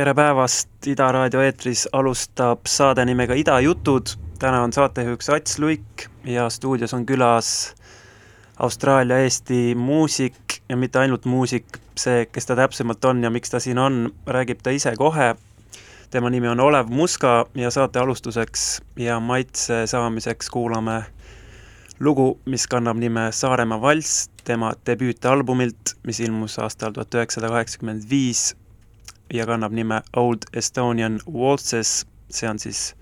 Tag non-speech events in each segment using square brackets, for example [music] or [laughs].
tere päevast, Ida raadio eetris alustab saade nimega Ida jutud. täna on saatejuhiks Ats Luik ja stuudios on külas Austraalia-Eesti muusik ja mitte ainult muusik, see, kes ta täpsemalt on ja miks ta siin on, räägib ta ise kohe. tema nimi on Olev Muska ja saate alustuseks ja maitse saamiseks kuulame lugu, mis kannab nime Saaremaa valss, tema debüütalbumilt, mis ilmus aastal tuhat üheksasada kaheksakümmend viis ja kannab nime Old Estonian Waltzes, see on siis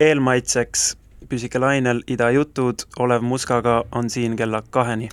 eelmaitseks, püsige lainel, Ida jutud, Olev Muskaga on siin kella kaheni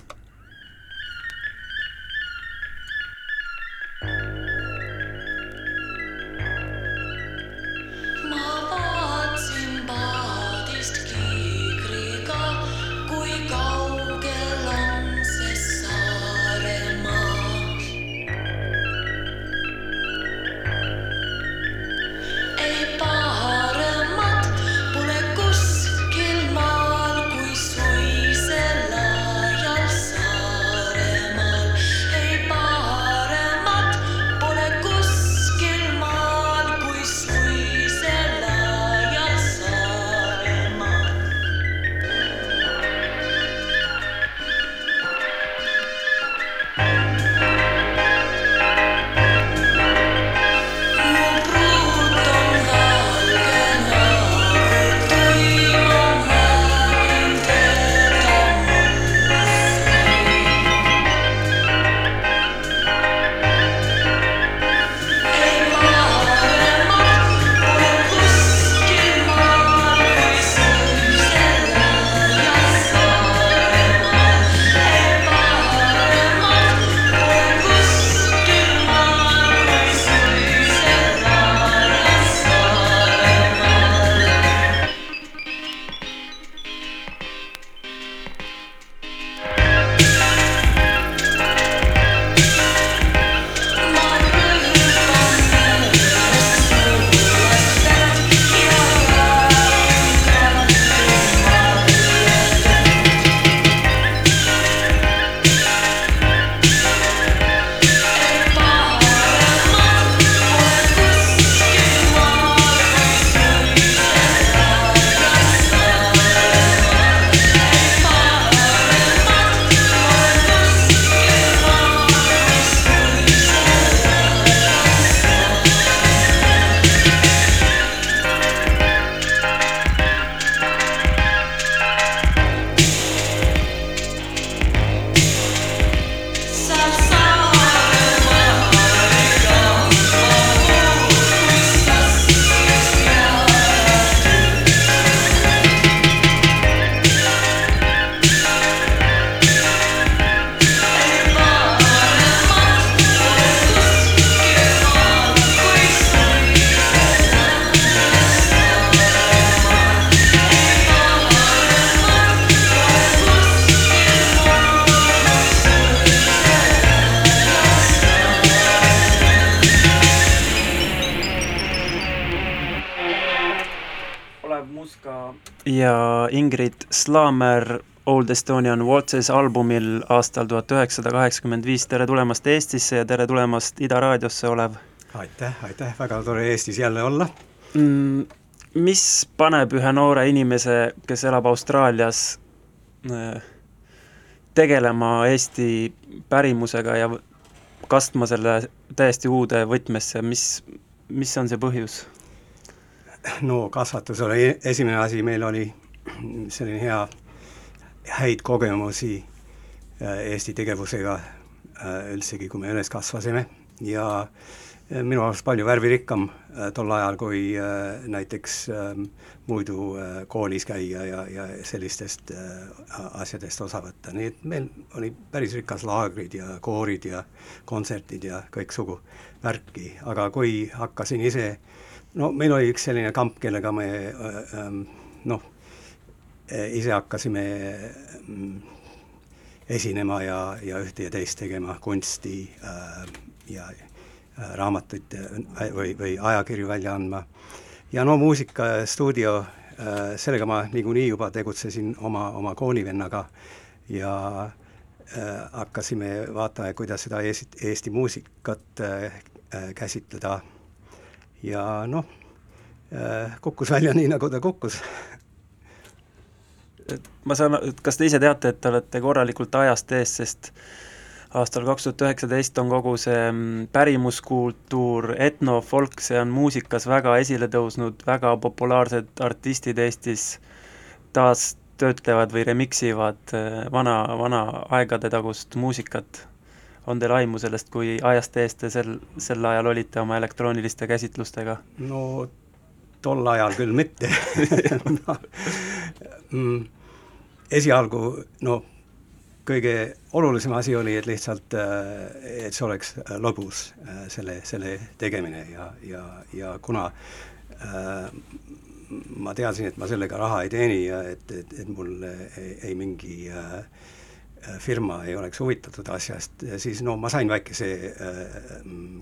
Slaamer Old Estonian Waltzes albumil aastal tuhat üheksasada kaheksakümmend viis, tere tulemast Eestisse ja tere tulemast Ida raadiosse, Olev! aitäh, aitäh, väga tore Eestis jälle olla mm,! Mis paneb ühe noore inimese, kes elab Austraalias, äh, tegelema Eesti pärimusega ja kastma selle täiesti uude võtmesse, mis, mis on see põhjus? no kasvatus oli esimene asi, meil oli selline hea, häid kogemusi äh, Eesti tegevusega äh, üldsegi, kui me üles kasvasime. Ja äh, minu arust palju värvirikkam tol ajal, kui näiteks ähm, muidu koolis käia ja, ja sellistest asjadest osa võtta, nii et meil oli päris rikas laagrid ja koorid ja kontserdid ja kõiksugu värki, aga kui hakkasin ise, no meil oli üks selline kamp, kellega me ähm, noh, ise hakkasime mm, esinema ja, ja ühte ja teist tegema, kunsti äh, ja äh, raamatuid äh, või, või ajakirju välja andma. ja no muusikastuudio sellega ma niikuinii juba tegutsesin oma, oma koolivennaga ja hakkasime vaatama, kuidas seda Eesti, Eesti muusikat käsitleda ja noh, kukkus välja nii, nagu ta kukkus et ma saan, kas te ise teate, et te olete korralikult ajast ees, sest aastal kaks tuhat üheksateist on kogu see mm, pärimuskultuur, etnofolk, see on muusikas väga esile tõusnud, väga populaarsed artistid Eestis taas töötlevad või remix ivad äh, vana, vana aegade tagust muusikat. on teil aimu sellest, kui ajast ees te sel, sel ajal olite oma elektrooniliste käsitlustega? no tol ajal küll mitte [laughs] mm, esialgu no kõige olulisem asi oli, et lihtsalt, äh, et see oleks äh, lõbus, äh, selle, selle tegemine ja, ja, ja kuna äh, ma teadsin, et ma sellega raha ei teeni ja et, et, et mul ei, ei mingi äh, firma ei oleks huvitatud asjast, siis no ma sain väikese äh,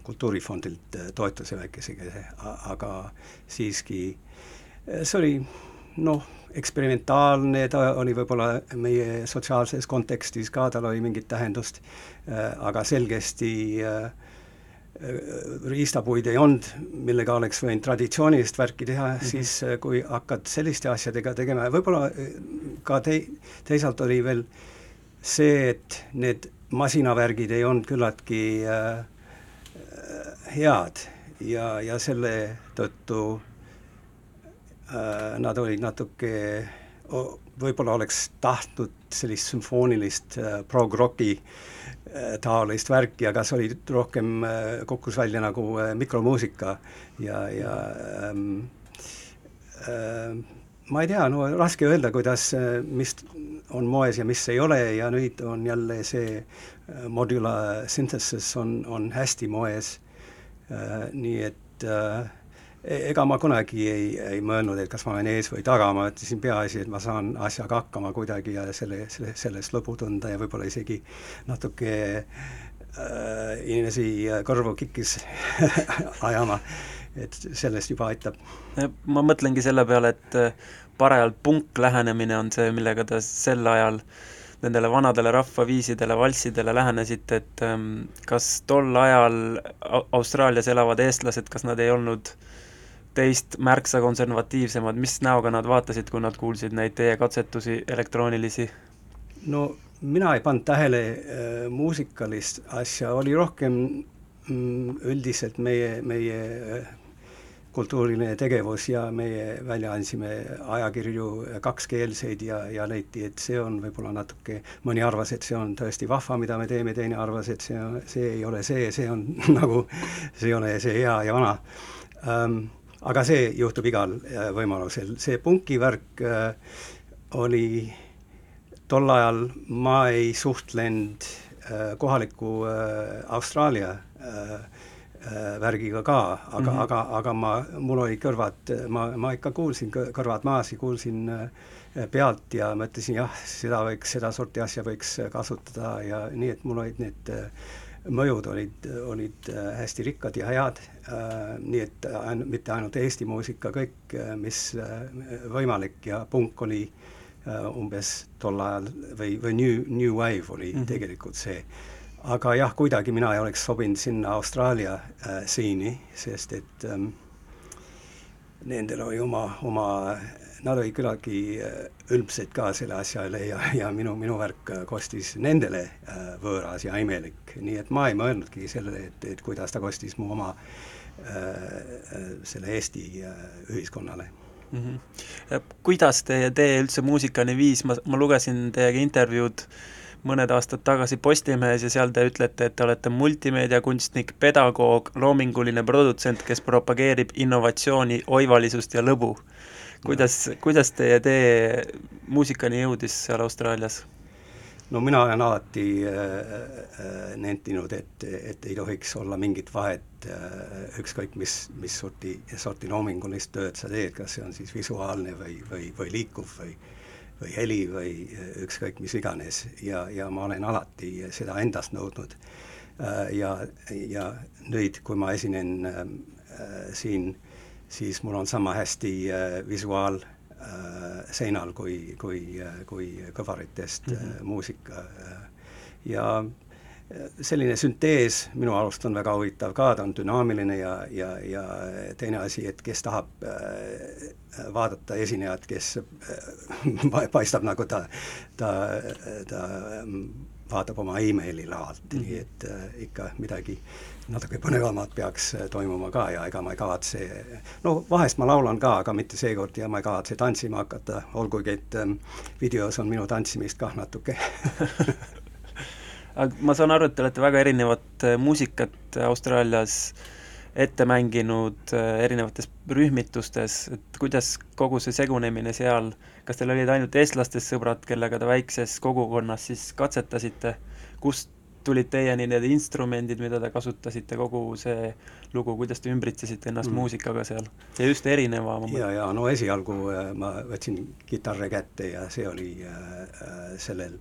kultuurifondilt toetuse väikesega, aga siiski see oli noh, eksperimentaalne, ta oli võib-olla meie sotsiaalses kontekstis ka, tal oli mingit tähendust, äh, aga selgesti äh, äh, riistapuid ei olnud, millega oleks võinud traditsioonilist värki teha mm, -hmm. siis kui hakkad selliste asjadega tegema ja võib-olla ka tei-, teisalt oli veel see, et need masinavärgid ei olnud küllaltki äh, head ja, ja selle tõttu nad olid natuke, võib-olla oleks tahtnud sellist sümfoonilist äh, prog-rocki äh, taolist värki, aga see oli rohkem, kukkus välja nagu mikromuusika ja, ja ähm, äh, ma ei tea, no raske öelda, kuidas, mis on moes ja mis ei ole ja nüüd on jälle see modular synthesis on, on hästi moes. Äh,, nii et äh, ega ma kunagi ei, ei mõelnud, et kas ma olen ees või taga, ma ütlesin peaasi, et ma saan asjaga hakkama kuidagi ja selle, selle, sellest lõbu tunda ja võib-olla isegi natuke äh, inimesi kõrvu kikkis [laughs] ajama, et sellest juba aitab. ma mõtlengi selle peale, et äh, parajalt punk-lähenemine on see, millega te sel ajal nendele vanadele rahvaviisidele, valssidele lähenesite, et ähm, kas tol ajal Austraalias elavad eestlased, kas nad ei olnud äh, teist märksa konservatiivsemad, mis näoga nad vaatasid, kui nad kuulsid neid teie katsetusi elektroonilisi? no mina ei pannud tähele äh, muusikalist asja, oli rohkem mm, üldiselt meie, meie äh, kultuuriline tegevus ja meie välja andsime ajakirju kakskeelseid ja, ja leiti, et see on võib-olla natuke, mõni arvas, et see on tõesti vahva, mida me teeme, teine arvas, et see see ei ole see, see on [laughs] nagu, see ei ole see hea ja vana. Um, aga see juhtub igal äh, võimalusel, see punkivärk äh, oli tol ajal, ma ei suhtlenud äh, kohaliku äh, Austraalia äh, äh värgiga ka, aga mm, -hmm. aga, aga ma, mul olid kõrvad, ma, ma ikka kuulsin kõrvad maas ja kuulsin pealt ja mõtlesin jah, seda võiks, sedasorti asja võiks kasutada. Ja nii, et mul olid need äh, mõjud olid, olid äh, hästi rikkad ja head, äh, nii et ain-, mitte ainult Eesti muusika, kõik, äh, mis võimalik ja punk oli umbes tol ajal või, või New, New Wave oli mm -hmm. tegelikult see. aga jah, kuidagi mina ei oleks sobinud sinna Austraalia äh, siini, sest et ähm, nendel oli oma, oma nad olid küllaltki äh, ülbsed ka selle asja üle ja, ja minu, minu värk äh, kostis nendele äh, võõras ja imelik, nii et ma ei mõelnudki sellele, et, et kuidas ta kostis mu oma selle Eesti ühiskonnale mm. -hmm. kuidas teie tee üldse muusikani viis, ma, ma lugesin teiega intervjuud mõned aastad tagasi Postimehes ja seal te ütlete, et te olete multimeediakunstnik, pedagoog, loominguline produtsent, kes propageerib innovatsiooni, oivalisust ja lõbu kuidas, kuidas teie tee muusikani jõudis seal Austraalias? no mina olen alati äh, äh, nentinud, et, et ei tohiks olla mingit vahet äh, ükskõik mis, mis sorti, sorti loomingulist tööd sa teed, kas see on siis visuaalne või, või, või liikuv või või heli või äh, ükskõik mis iganes ja, ja ma olen alati seda endast nõudnud äh,. ja, ja nüüd, kui ma esinen äh, siin siis mul on sama hästi äh, visuaal äh, seinal kui, kui äh,, kui kõvaritest mm -hmm. muusika ja selline süntees minu arust on väga huvitav ka, ta on dünaamiline ja, ja, ja teine asi, et kes tahab äh, vaadata esinejat, kes äh, [laughs] paistab nagu ta, ta, ta vaatab oma emaili lahalt mm, -hmm. nii et äh, ikka midagi natuke põnevamat peaks toimuma ka ja ega ma ei kavatse, no vahest ma laulan ka, aga mitte seekord ja ma ei kavatse tantsima hakata, olgugi et ähm, videos on minu tantsimist kah natuke [laughs] aga ma saan aru, et te olete väga erinevat äh, muusikat Austraalias ette mänginud äh, erinevates rühmitustes, et kuidas kogu see segunemine seal, kas teil olid ainult eestlastest sõbrad, kellega te väikses kogukonnas siis katsetasite, kust tulid teieni need instrumendid, mida te kasutasite, kogu see lugu, kuidas te ümbritsesite ennast mm. muusikaga seal? ja just erineva ja, ja no esialgu äh, ma võtsin kitarri kätte ja see oli äh, sellel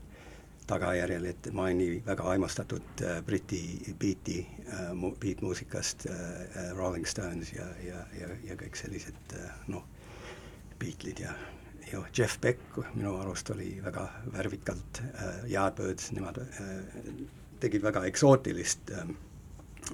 tagajärjel, et ma olen nii väga aimastatud äh, Briti beati äh,, beatmuusikast äh, äh, Rolling Stones ja, ja, ja, ja kõik sellised äh, noh, Beatlesid ja ja Jeff Beck minu arust oli väga värvikalt äh,, Yardbirds, nemad äh, tegid väga eksootilist äh,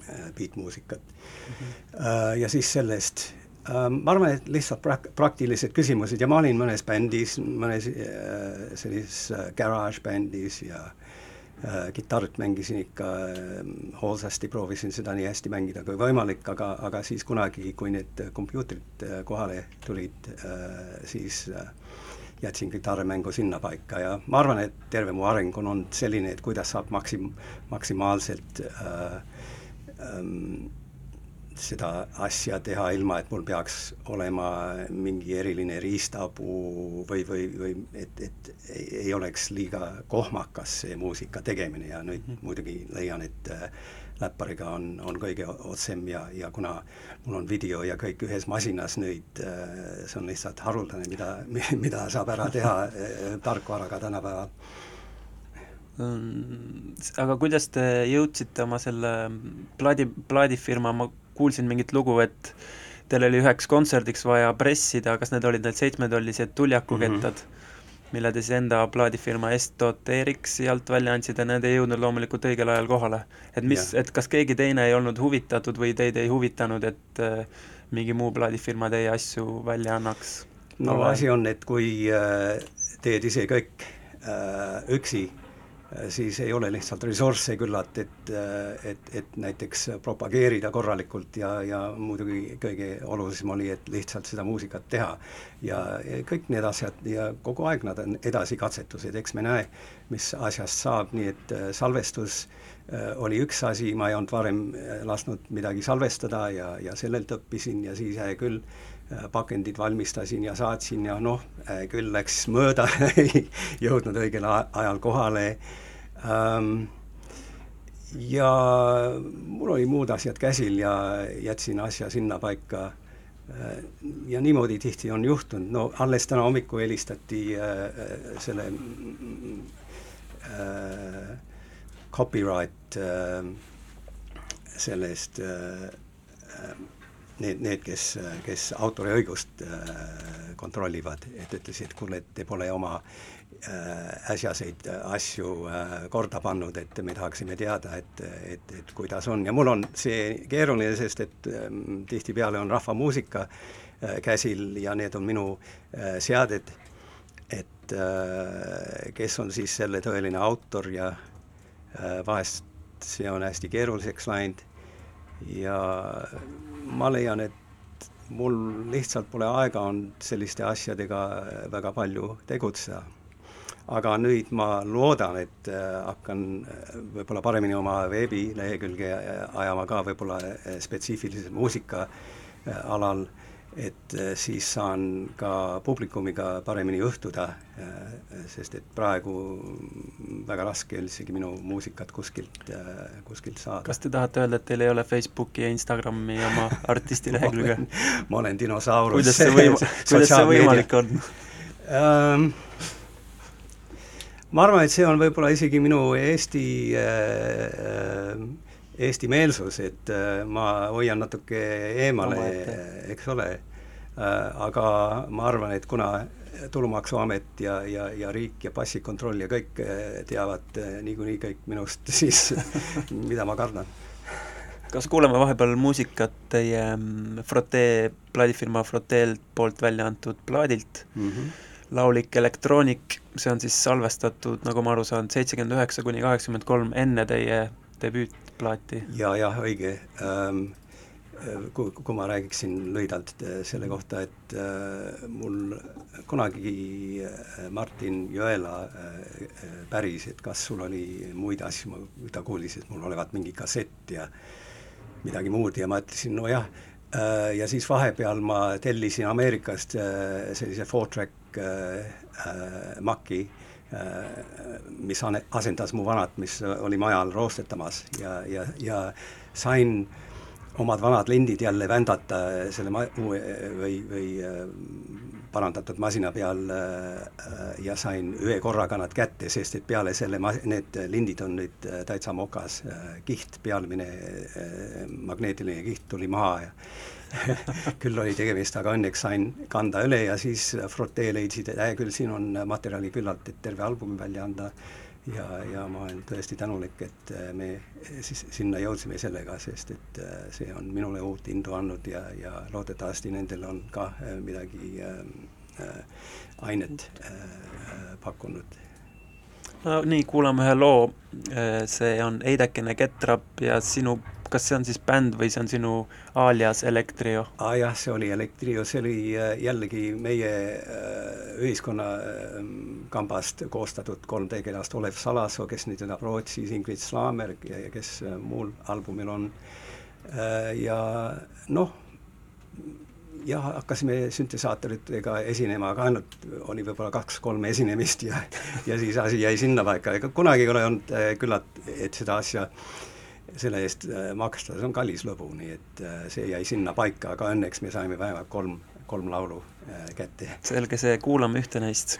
äh beatmuusikat mm. -hmm. Äh, ja siis sellest ma arvan, et lihtsalt prak-, praktilised küsimused ja ma olin mõnes bändis, mõnes äh, sellises äh, garage bändis ja äh, kitarrit mängisin ikka äh, hoolsasti, proovisin seda nii hästi mängida kui võimalik, aga, aga siis kunagi, kui need kompuutrid äh, kohale tulid äh,, siis äh, jätsin kitarrimängu sinnapaika ja ma arvan, et terve mu areng on olnud selline, et kuidas saab maksim-, maksimaalselt äh, ähm, seda asja teha, ilma et mul peaks olema mingi eriline riistapuu või, või, või et, et ei, oleks liiga kohmakas see muusika tegemine ja nüüd -hmm. muidugi leian, et äh, läppariga on, on kõige otsem ja, ja kuna mul on video ja kõik ühes masinas nüüd äh,, see on lihtsalt haruldane, mida, [laughs] mida saab ära teha äh, tarkvaraga tänapäeval mm, aga kuidas te jõudsite oma selle plaadi, plaadifirma, ma kuulsin mingit lugu, et teil oli üheks kontserdiks vaja pressida, kas need olid need seitsmetollised tuljakukettad mm, -hmm. mille te siis enda plaadifirma Estoterixi alt välja andsite ja need ei jõudnud loomulikult õigel ajal kohale. et mis, et kas keegi teine ei olnud huvitatud või teid ei huvitanud, et äh, mingi muu plaadifirma teie asju välja annaks? no asi on, et kui äh, teed ise kõik äh, üksi siis ei ole lihtsalt ressursse küllalt, et, äh, et, et näiteks propageerida korralikult ja, ja muidugi kõige olulisem oli, et lihtsalt seda muusikat teha. ja kõik need asjad ja kogu aeg nad on edasikatsetused, eks me näe, mis asjast saab, nii et äh, salvestus oli üks asi, ma ei olnud varem lasknud midagi salvestada ja, ja sellelt õppisin ja siis hea küll, pakendid valmistasin ja saatsin ja noh, küll läks mööda [laughs] ei jõudnud õigel ajal kohale ähm,. ja mul oli muud asjad käsil ja jätsin asja sinnapaika. Äh, ja niimoodi tihti on juhtunud, no alles täna hommikul helistati äh, selle äh, copyright äh, sellest äh, need, need, kes, kes autoriõigust äh, kontrollivad, et ütlesid, kuule, et te pole oma äh, äsjaseid asju korda pannud, et me tahaksime teada, et, et, et kuidas on. Ja mul on see keeruline, sest et ähm, tihtipeale on rahvamuusika käsil ja need on minu seaded, et kes on siis selle tõeline autor ja vahest see on hästi keeruliseks läinud ja ma leian, et mul lihtsalt pole aega olnud selliste asjadega väga palju tegutseda. aga nüüd ma loodan, et äh, hakkan äh, võib-olla paremini oma veebilehekülge ajama ka võib-olla äh, spetsiifiliselt muusika alal et äh, siis saan ka publikumiga paremini õhtuda, äh, sest et praegu väga raske on isegi minu muusikat kuskilt, äh, kuskilt saada. kas te tahate öelda, et teil ei ole Facebooki ja Instagrami oma [laughs] artisti lehekülge ma olen dinosaurus. kuidas see võima-, [laughs] kuidas see võimalik on um, ma arvan, et see on võib-olla isegi minu Eesti äh, eestimeelsus, et äh, ma hoian natuke eemale, eks ole, aga ma arvan, et kuna Tulumaksuamet ja, ja, ja riik ja passikontroll ja kõik teavad niikuinii kõik minust, [laughs] siis mida ma kardan. Kas kuulame vahepeal muusikat teie mm, Frotee, plaadifirma Froteel poolt välja antud plaadilt? Mm, -hmm. laulik Electronic, see on siis salvestatud, nagu ma aru saan, seitsekümmend üheksa kuni kaheksakümmend kolm enne teie debüütplaati ja,? jah, õige ähm, kui, kui ma räägiksin lühidalt äh, selle kohta, et äh, mul kunagi äh, Martin Jõela äh, päris, et kas sul oli muid asju, ta kuulis, et mul olevat mingi kassett ja äh, midagi muud ja ma ütlesin, nojah, äh, ja siis vahepeal ma tellisin Ameerikast äh, sellise four-track äh, Maci, mis asendas mu vanat, mis oli maja all roostetamas ja, ja, ja sain omad vanad lindid jälle vändata selle ma-, või, või parandatud masina peal äh, ja sain ühe korraga nad kätte, sest et peale selle ma-, need lindid on nüüd äh, täitsa mokas, äh, kiht, pealmine magneetiline kiht tuli maha ja [laughs] küll oli tegemist, aga õnneks sain kanda üle ja siis Frotee leidsid, et hea küll, siin on materjali küllalt, et terve albumi välja anda ja, ja ma olen tõesti tänulik, et me siis sinna jõudsime sellega, sest et see on minule uut indu andnud ja, ja loodetavasti nendel on ka midagi äh, ainet äh, pakkunud. no nii, kuulame ühe loo, see on Eidekene Ketrap ja sinu kas see on siis bänd või see on sinu alias Elektrio ah,? jah, see oli Elektrio, see oli äh, jällegi meie äh, ühiskonna ähm, koostatud kolm tegelast, Olev Salasoo, kes nüüd elab Rootsis, Ingrid ja kes äh, muul albumil on. ja noh, jah, hakkasime süntesaatoritega esinema, aga ainult oli võib-olla kaks-kolm esinemist ja ja siis asi jäi sinnapaika, ega kunagi ei ole olnud küllalt, et seda asja äh, selle eest äh, maksta, see on kallis lõbu, nii et äh, see jäi sinna paika, aga õnneks me saime vähemalt kolm, kolm laulu äh, kätte. selge see, kuulame ühte neist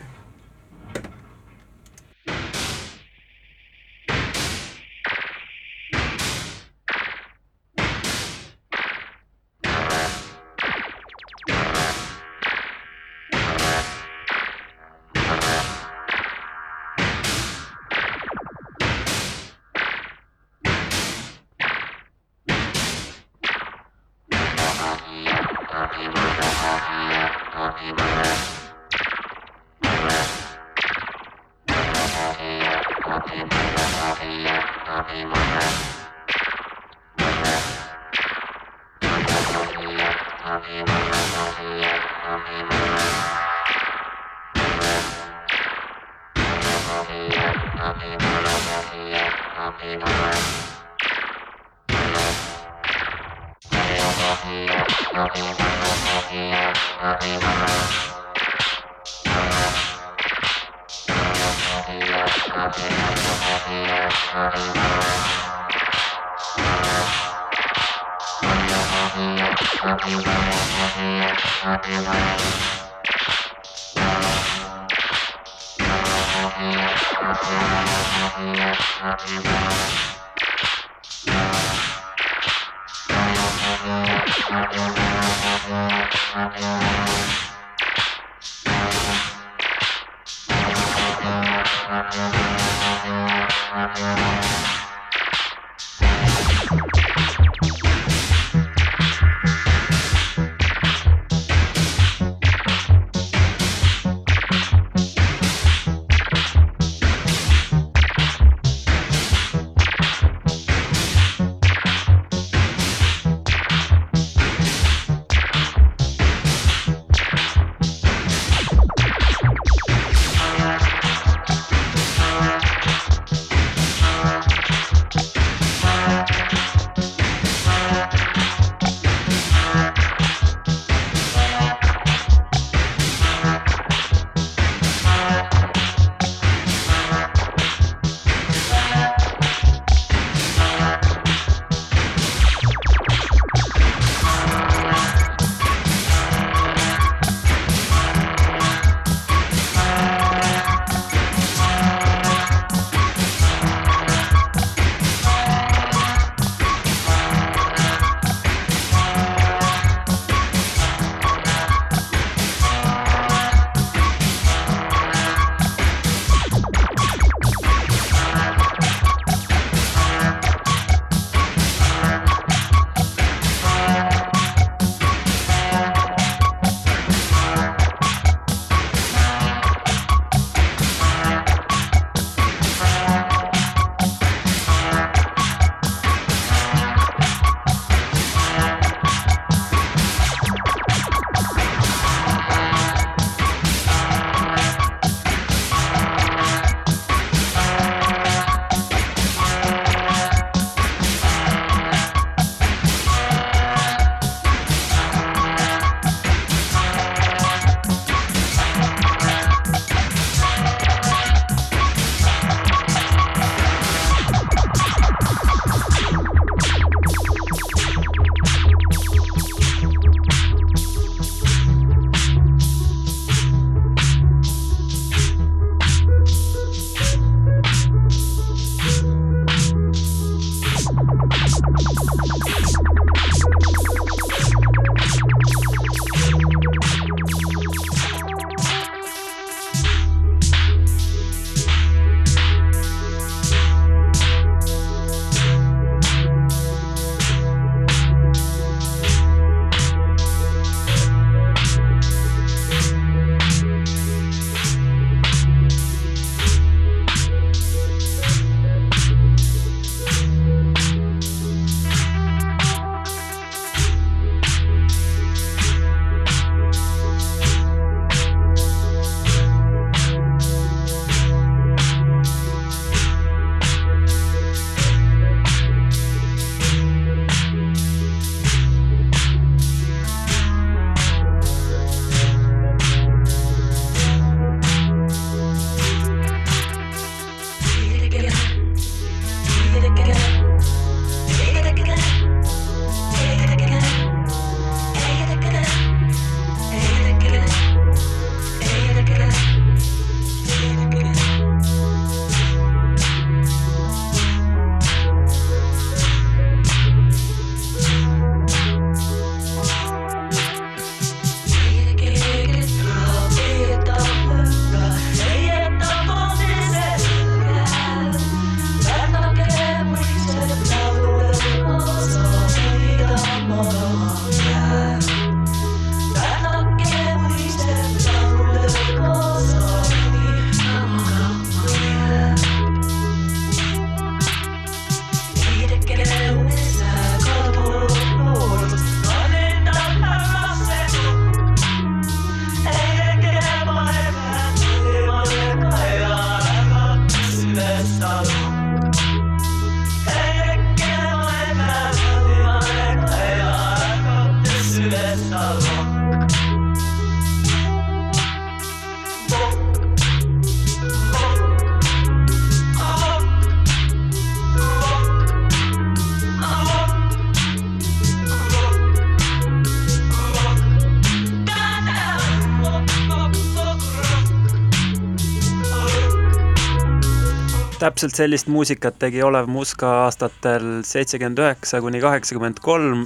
täpselt sellist muusikat tegi Olev Muska aastatel seitsekümmend üheksa kuni kaheksakümmend kolm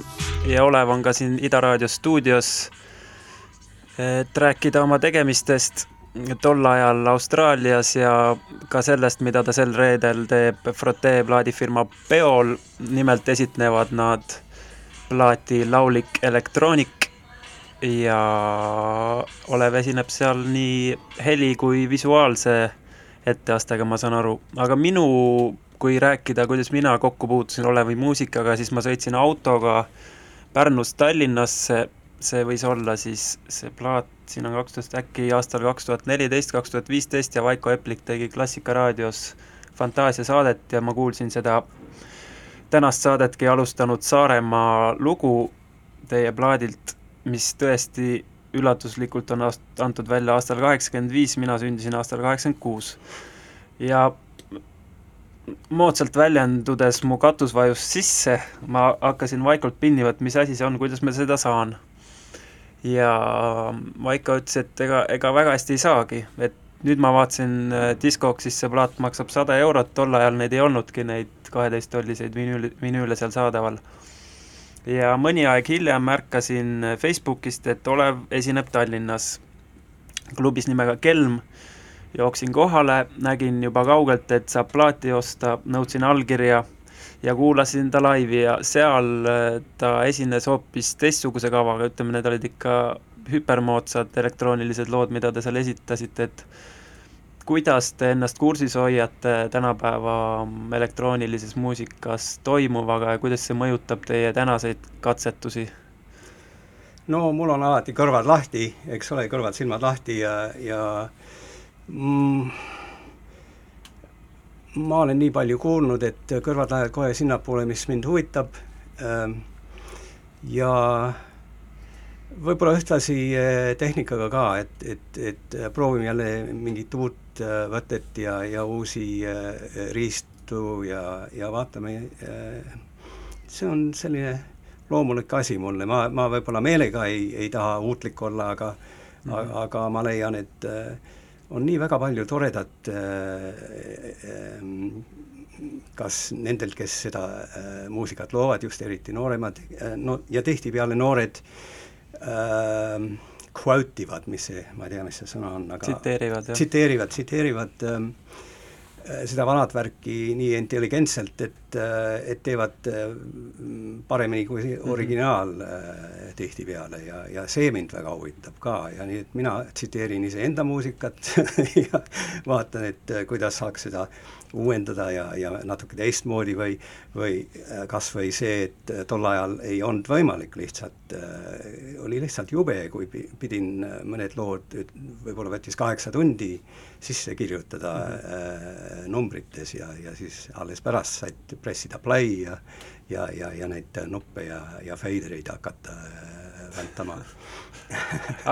ja Olev on ka siin Ida Raadio stuudios, et rääkida oma tegemistest tol ajal Austraalias ja ka sellest, mida ta sel reedel teeb Frotee plaadifirma peol. nimelt esitlevad nad plaati Laulik Electronic ja Olev esineb seal nii heli kui visuaalse etteastega, ma saan aru, aga minu, kui rääkida, kuidas mina kokku puutusin Olevi muusikaga, siis ma sõitsin autoga Pärnust Tallinnasse, see võis olla siis see plaat, siin on kaks tuhat, äkki aastal kaks tuhat neliteist, kaks tuhat viisteist ja Vaiko Eplik tegi Klassikaraadios Fantaasia saadet ja ma kuulsin seda tänast saadetki alustanud Saaremaa lugu teie plaadilt, mis tõesti üllatuslikult on aast-, antud välja aastal kaheksakümmend viis, mina sündisin aastal kaheksakümmend kuus. ja moodsalt väljendudes mu katus vajus sisse, ma hakkasin Vaikult pinni võtma, mis asi see on, kuidas ma seda saan. ja Vaiko ütles, et ega, ega väga hästi ei saagi, et nüüd ma vaatasin äh, Discogs, siis see plaat maksab sada eurot, tol ajal neid ei olnudki, neid kaheteisttolliseid vinüüli, vinüüle seal saadaval ja mõni aeg hiljem märkasin Facebookist, et Olev esineb Tallinnas klubis nimega Kelm. jooksin kohale, nägin juba kaugelt, et saab plaati osta, nõudsin allkirja ja kuulasin ta laivi ja seal äh, ta esines hoopis teistsuguse kavaga, ütleme, need olid ikka hüpermoodsad elektroonilised lood, mida te seal esitasite, et kuidas te ennast kursis hoiate tänapäeva elektroonilises muusikas toimuvaga ja kuidas see mõjutab teie tänaseid katsetusi? no mul on alati kõrvad lahti, eks ole, kõrvad-silmad lahti ja, ja mm, ma olen nii palju kuulnud, et kõrvad lähevad kohe sinnapoole, mis mind huvitab ähm, ja võib-olla ühtlasi äh, tehnikaga ka, et, et, et proovime jälle mingit uut Äh, võtet ja, ja uusi riistu ja, ja vaatame, see on selline loomulik asi mulle, ma, ma võib-olla meelega ei, ei taha uutlik olla, aga mm -hmm. aga ma leian, et on nii väga palju toredat kas nendel, kes seda muusikat loovad, just eriti nooremad, no ja tihtipeale noored äh, quote ivad, mis see, ma ei tea, mis see sõna on, aga tsiteerivad, tsiteerivad, tsiteerivad ähm, äh, seda vanat värki nii intelligentselt, et, äh, et teevad äh, paremini kui mhm. originaal mm -hmm. tihtipeale ja, ja see mind väga huvitab ka ja nii, et mina tsiteerin iseenda muusikat [laughs] ja vaatan, et kuidas saaks seda äh, uuendada ja, ja natuke teistmoodi või, või äh, kas või see, et äh, tol ajal ei olnud võimalik lihtsalt äh,, oli lihtsalt jube, kui pidin äh, mõned lood, võib-olla võttis kaheksa tundi sisse kirjutada mm -hmm. äh, numbrites ja, ja siis alles pärast said pressida play ja ja, ja, ja neid nuppe ja, ja feidereid hakata äh, väntama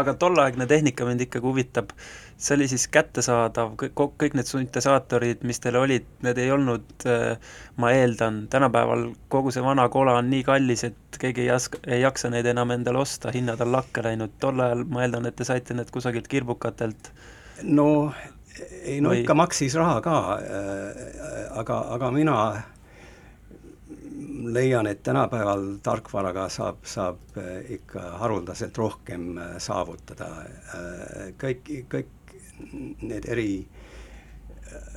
aga tolleaegne tehnika mind ikkagi huvitab see oli siis kättesaadav, kõik, kõik need süntesaatorid, mis teil olid, need ei olnud, äh, ma eeldan, tänapäeval kogu see vana kola on nii kallis, et keegi ei jaska, ei jaksa neid enam endale osta, hinnad on lakke läinud, tol ajal ma eeldan, et te saite need kusagilt kirbukatelt. no ei no Või... ikka maksis raha ka äh,, aga, aga mina leian, et tänapäeval tarkvaraga saab, saab äh, ikka haruldaselt rohkem äh, saavutada. kõik, kõik need eri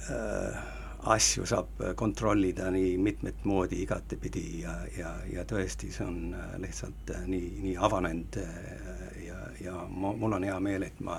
äh, asju saab kontrollida nii mitmet moodi igatepidi ja, ja, ja tõesti, see on äh, lihtsalt äh, nii, nii avanenud äh, ja, ja ma, mul on hea meel, et ma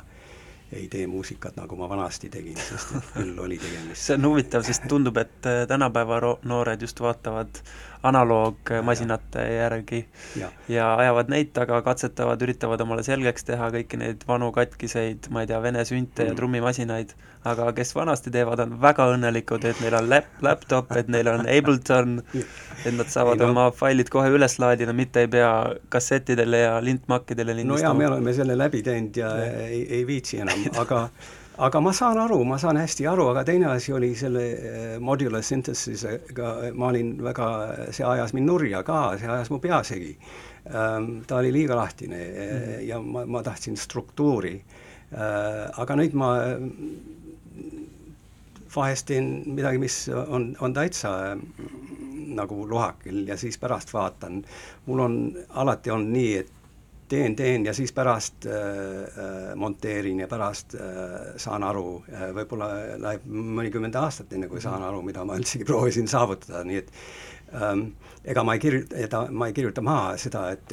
ei tee muusikat, nagu ma vanasti tegin, sest et küll oli tegemist [laughs] see on huvitav, sest tundub, et äh, tänapäeva noored just vaatavad analoogmasinate järgi. Ja, ja ajavad neid taga, katsetavad, üritavad omale selgeks teha kõiki neid vanu katkiseid, ma ei tea, vene sünte ja Mm. trummimasinaid, aga kes vanasti teevad, on väga õnnelikud, et neil on lap-, laptop, et neil on Ableton, et nad saavad Ei, no- oma failid kohe üles laadida, mitte ei pea kassettidele ja lintmakkidele no jaa, me lindistama. oleme selle läbi teinud ja ei, ei viitsi enam, aga [laughs] aga ma saan aru, ma saan hästi aru, aga teine asi oli selle eh, modular synthesis'ega, ma olin väga, see ajas mind nurja ka, see ajas mu pea segi. ta oli liiga lahtine mm. ja ma, ma tahtsin struktuuri. aga nüüd ma vahest teen midagi, mis on, on täitsa mm, nagu lohakil ja siis pärast vaatan. mul on alati olnud nii, et teen, teen ja siis pärast äh, äh, monteerin ja pärast äh, saan aru äh,, võib-olla läheb mõnikümmend aastat, enne kui saan aru, mida ma üldsegi proovisin saavutada, nii et ähm, ega ma ei kirjuta, ma ei kirjuta maha seda, et,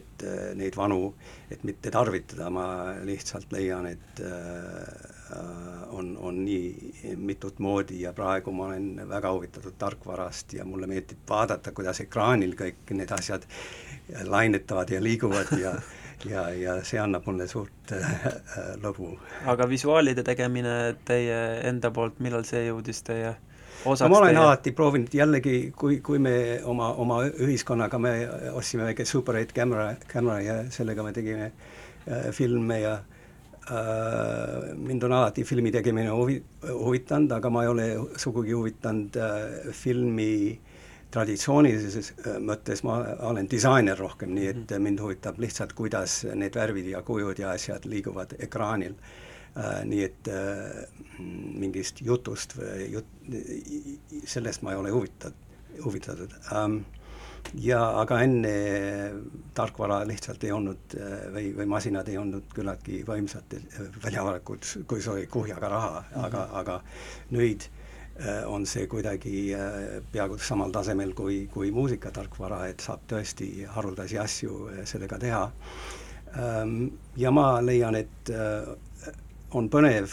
et äh, neid vanu, et mitte tarvitada, ma lihtsalt leian, et äh, on, on nii mitut moodi ja praegu ma olen väga huvitatud tarkvarast ja mulle meeldib vaadata, kuidas ekraanil kõik need asjad lainetavad ja liiguvad ja [laughs] ja, ja see annab mulle suurt äh, lõbu. aga visuaalide tegemine teie enda poolt, millal see jõudis teie osaks no ma olen teie... alati proovinud jällegi, kui, kui me oma, oma ühiskonnaga, me ostsime väike Super 8 kaamera, kaamera ja sellega me tegime äh, filme ja äh, mind on alati filmi tegemine huvi, huvitanud, aga ma ei ole sugugi huvitanud äh, filmi traditsioonilises äh, mõttes, ma olen disainer rohkem, nii et mind huvitab lihtsalt, kuidas need värvid ja kujud ja asjad liiguvad ekraanil. Nii et mingist jutust või jut-, sellest ma ei ole huvitatud, huvitatud. Um,. Ja aga enne tarkvara lihtsalt ei olnud uh, või, või masinad ei olnud küllaltki võimsad, välja arvatud, kui see oli kuhjaga raha mm, -hmm. aga, aga nüüd on see kuidagi peaaegu samal tasemel kui, kui muusikatarkvara, et saab tõesti haruldasi asju sellega teha um,. ja ma leian, et on põnev,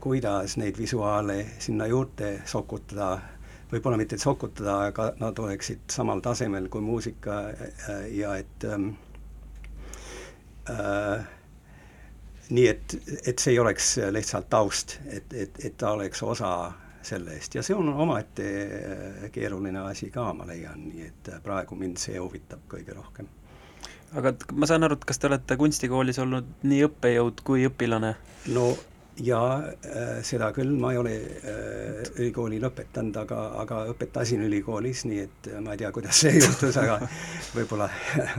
kuidas neid visuaale sinna juurde sokutada, võib-olla mitte sokutada, aga nad oleksid samal tasemel kui muusika ja et ähm, äh, nii et, et see ei oleks lihtsalt taust, et, et, et ta oleks osa sellest ja see on omaette keeruline asi ka, ma leian, nii et praegu mind see huvitab kõige rohkem. aga ma saan aru, et kas te olete kunstikoolis olnud nii õppejõud kui õpilane? no jaa äh,, seda küll, ma ei ole äh, ülikooli lõpetanud, aga, aga õpetasin ülikoolis, nii et ma ei tea, kuidas see [laughs] juhtus, aga võib-olla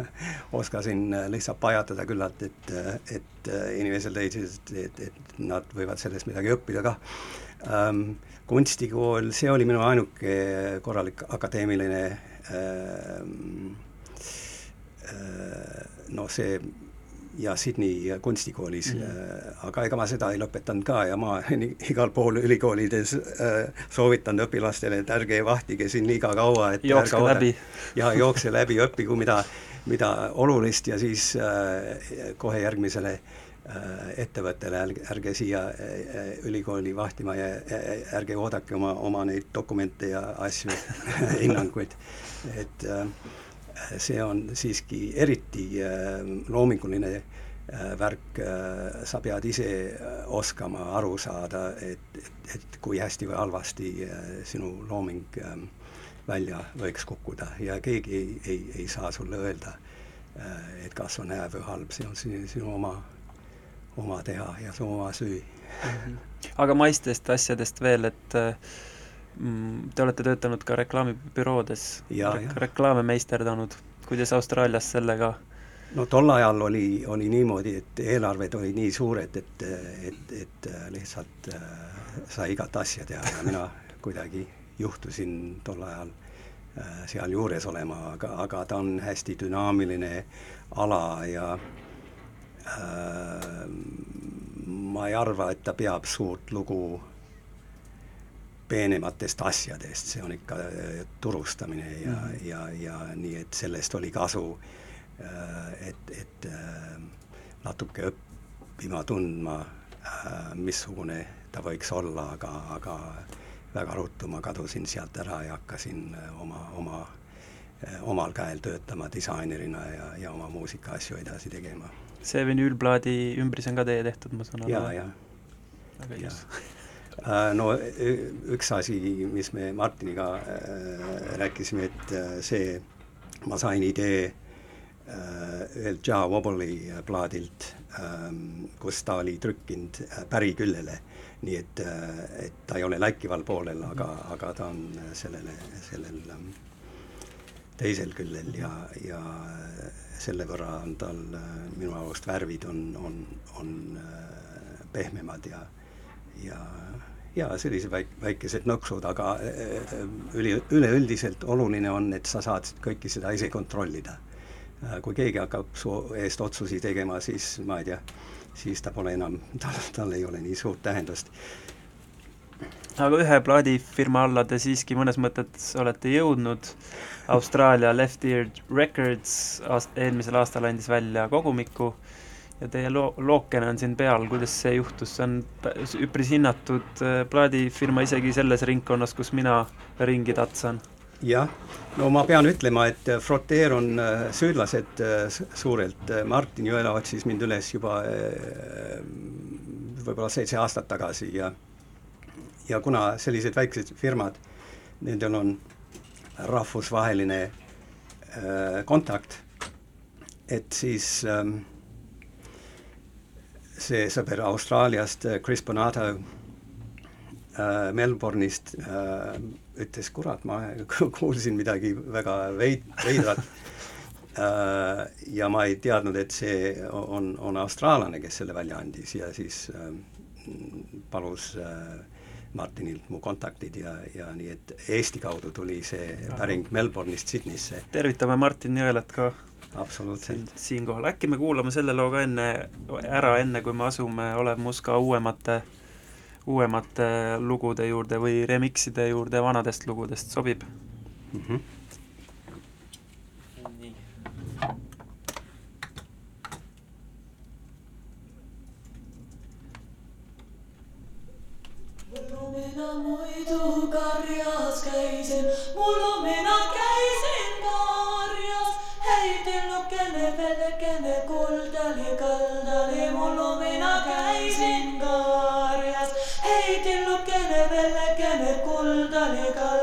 [laughs] oskasin lihtsalt pajatada küllalt, et, et inimesed leidsid, et, et nad võivad sellest midagi õppida ka ähm,. kunstikool, see oli minu ainuke korralik akadeemiline ähm, äh, noh, see ja Sydney kunstikoolis mm, -hmm. aga ega ma seda ei lõpetanud ka ja ma [laughs] igal pool ülikoolides äh, soovitan õpilastele, et ärge vahtige siin liiga kaua, et jookske läbi. [laughs] ja jookse läbi, õppigu mida, mida olulist ja siis äh, kohe järgmisele äh, ettevõttele, ärge, ärge siia äh, ülikooli vahtima ja äh, ärge oodake oma, oma neid dokumente ja asju [laughs] hinnanguid, et äh, see on siiski eriti äh, loominguline äh, värk äh,, sa pead ise oskama aru saada, et, et, et kui hästi või halvasti sinu looming äh, välja võiks kukkuda. Ja keegi ei, ei, ei saa sulle öelda et kas on hea või halb, see on sinu, sinu oma, oma teha ja su oma süü. Aga maistest asjadest veel, et äh, Te olete töötanud ka reklaamibüroodes, reklaame meisterdanud, kuidas Austraalias sellega no tol ajal oli, oli niimoodi, et eelarved olid nii suured, et, et, et lihtsalt äh, sai igat asja teha. Ja mina kuidagi juhtusin tol ajal äh, seal juures olema, aga, aga ta on hästi dünaamiline ala ja äh, ma ei arva, et ta peab suurt lugu peenematest asjadest, see on ikka turustamine ja mm, -hmm. ja, ja nii, et sellest oli kasu, et, et natuke õppima tundma missugune ta võiks olla, aga, aga väga ruttu ma kadusin sealt ära ja hakkasin oma, oma, omal käel töötama disainerina ja, ja oma muusikaasju edasi tegema. see vinüülplaadi ümbris on ka teie tehtud, ma saan aru? jaa, jaa. väga ilus no üks asi, mis me Martiniga äh, rääkisime, et äh, see, ma sain idee äh, ühelt Ja Wobbly plaadilt ähm,, kus ta oli trükkinud päriküljele, nii et, et ta ei ole läikival poolel, aga, aga ta on sellele, sellel ähm, teisel küljel ja, ja selle võrra on tal minu arust värvid on, on, on pehmemad ja, ja jaa, sellised väik-, väikesed nõksud, aga äh, üli, üleüldiselt oluline on, et sa saad kõike seda ise kontrollida. Äh, kui keegi hakkab su eest otsusi tegema, siis ma ei tea, siis ta pole enam, [laughs] tal, tal ei ole nii suurt tähendust. aga ühe plaadifirma alla te siiski mõnes mõttes olete jõudnud, Austraalia Left Ear Records aast-, eelmisel aastal andis välja kogumiku ja teie loo-, lookene on siin peal, kuidas see juhtus, see on üpris hinnatud äh, plaadifirma isegi selles ringkonnas, kus mina ringi tatsan. jah, no ma pean ütlema, et äh, Froteer on äh, süüdlased suurelt, Martin Jõela otsis mind üles juba võib-olla seitse aastat tagasi ja ja kuna sellised väiksed firmad, nendel on rahvusvaheline kontakt, et siis ähm, see sõber Austraaliast, äh, Chris Bonato äh, Melbourne'ist äh, ütles, kurat, ma [laughs] kuulsin midagi väga veid-, veidrat [laughs] äh,. ja ma ei teadnud, et see on, on austraallane, kes selle välja andis ja siis äh, palus äh, Martinilt mu kontaktid ja, ja nii et Eesti kaudu tuli see päring Melbourne'ist Sydneysse. tervitame Martin Jõelat ka absoluutselt. siinkohal, äkki me kuulame selle loo ka enne, ära, enne kui me asume Olev Muska uuemate, uuemate lugude juurde või remixide juurde vanadest lugudest, sobib mm? -hmm. mina muidu karjas käisin, mul on mina käisin karjas heidillukene, velekene, kuldali, kaldali, mullu mina käisin karjas. heidillukene, velekene, kuldali, kaldali,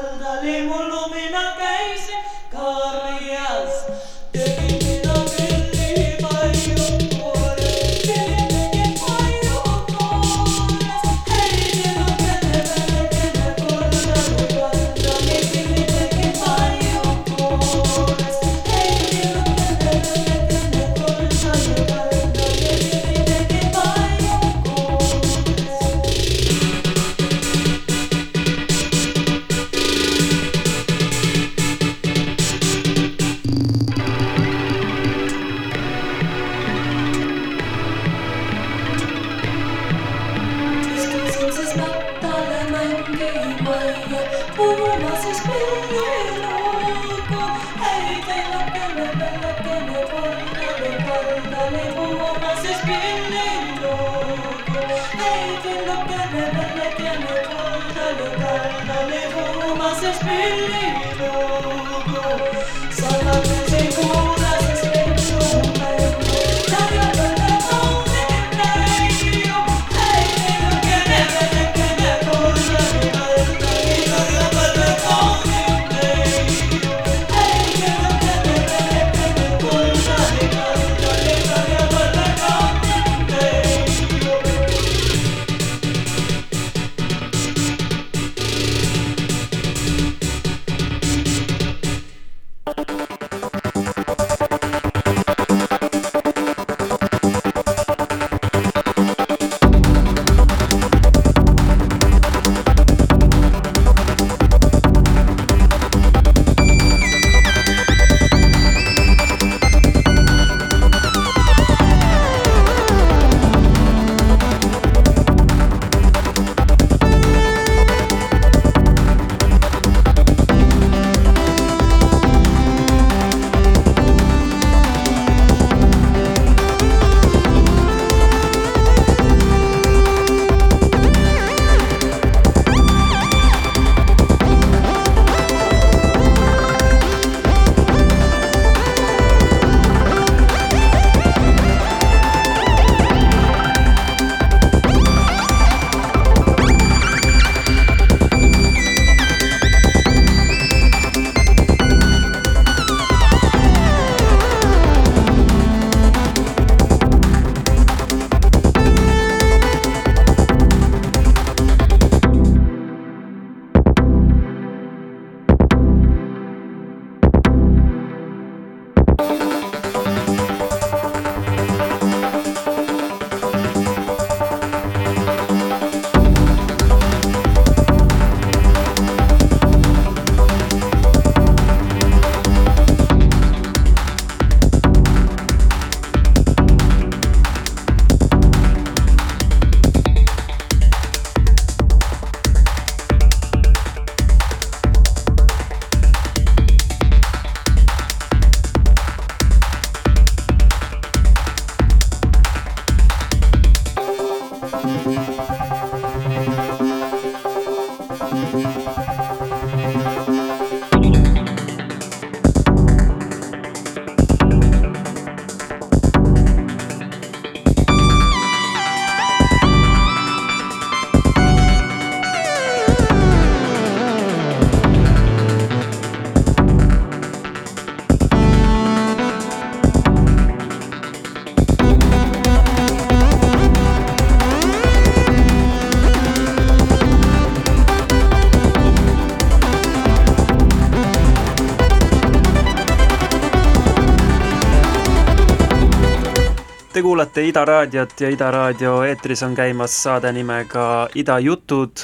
kuulate Ida raadiot ja Ida raadio eetris on käimas saade nimega Ida jutud.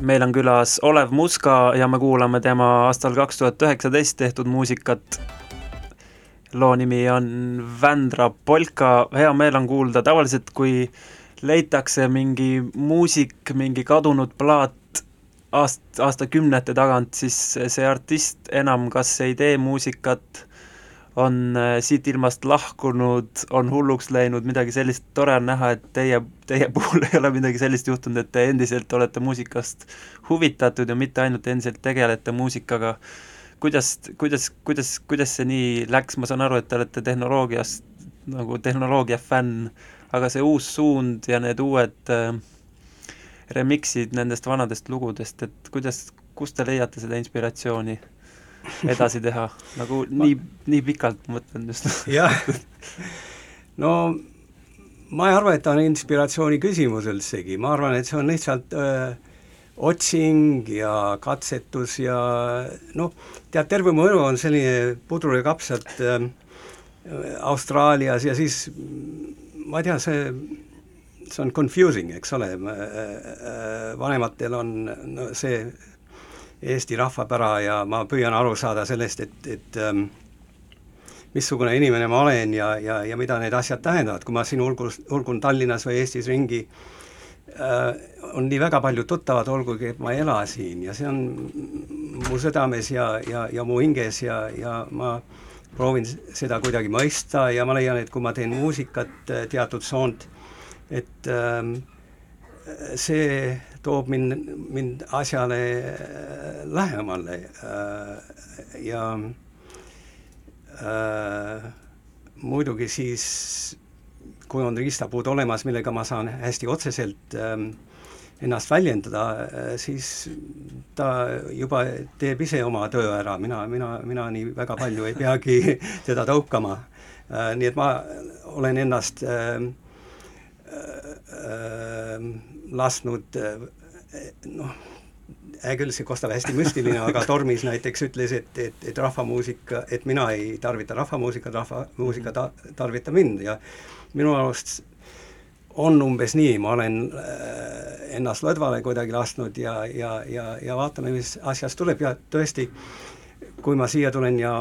meil on külas Olev Muska ja me kuulame tema aastal kaks tuhat üheksateist tehtud muusikat. loo nimi on Vändra polka, hea meel on kuulda, tavaliselt kui leitakse mingi muusik, mingi kadunud plaat aast-, aastakümnete tagant, siis see artist enam kas ei tee muusikat on äh, siit ilmast lahkunud, on hulluks läinud, midagi sellist, tore on näha, et teie, teie [laughs] puhul ei ole midagi sellist juhtunud, et te endiselt olete muusikast huvitatud ja mitte ainult endiselt tegelete muusikaga. kuidas, kuidas, kuidas, kuidas see nii läks, ma saan aru, et te olete tehnoloogiast nagu tehnoloogia fänn, aga see uus suund ja need uued äh, remix'id nendest vanadest lugudest, et kuidas, kust te leiate seda inspiratsiooni? Edasi teha, nagu nii, nii pikalt mõtlen just. jah, no ma ei arva, et ta on inspiratsiooni küsimus üldsegi, ma arvan, et see on lihtsalt öö, otsing ja katsetus ja noh, tead, terve mu elu on selline pudru ja kapsad äh, Austraalias ja siis ma ei tea, see, see on confusing, eks ole, vanematel on no see Eesti rahvapära ja ma püüan aru saada sellest, et, et ähm, missugune inimene ma olen ja, ja, ja mida need asjad tähendavad, kui ma siin ulgus, ulgun Tallinnas või Eestis ringi äh,, on nii väga palju tuttavad, olgugi et ma ei ela siin ja see on mu südames ja, ja, ja mu hinges ja, ja ma proovin seda kuidagi mõista ja ma leian, et kui ma teen muusikat, äh, teatud soont, et ähm, see toob mind, mind asjale äh, lähemale äh, ja äh, muidugi siis, kui on riistapuud olemas, millega ma saan hästi otseselt äh, ennast väljendada, äh, siis ta juba teeb ise oma töö ära, mina, mina, mina nii väga palju ei peagi [laughs] teda tõukama. nii et ma olen ennast äh, äh, lasknud noh, hea küll, see kostab hästi müstiline, aga Tormis näiteks ütles, et, et, et rahvamuusika, et mina ei tarvita rahvamuusikat, rahvamuusika ta-, tarvita mind ja minu arust on umbes nii, ma olen äh, ennast lõdvale kuidagi lasknud ja, ja, ja, ja vaatame, mis asjast tuleb ja tõesti, kui ma siia tulen ja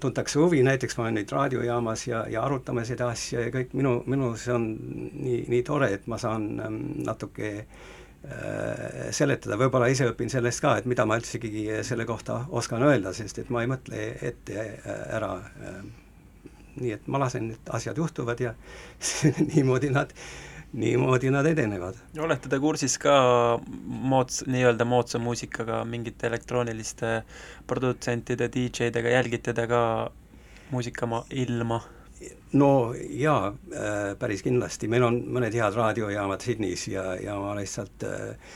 tuntakse huvi, näiteks ma olen nüüd raadiojaamas ja, ja arutame seda asja ja kõik minu, minu see on nii, nii tore, et ma saan ähm, natuke äh, Äh, seletada, võib-olla ise õpin sellest ka, et mida ma üldsegi selle kohta oskan öelda, sest et ma ei mõtle ette äh, ära. Äh, nii et ma lasen, et asjad juhtuvad ja [laughs] niimoodi nad, niimoodi nad edenevad. olete te kursis ka moods-, nii-öelda moodsa muusikaga, mingite elektrooniliste produtsentide, DJ-dega, jälgite te ka muusikama ilma? no jaa, äh, päris kindlasti, meil on mõned head raadiojaamad Sydneys ja, ja ma lihtsalt äh,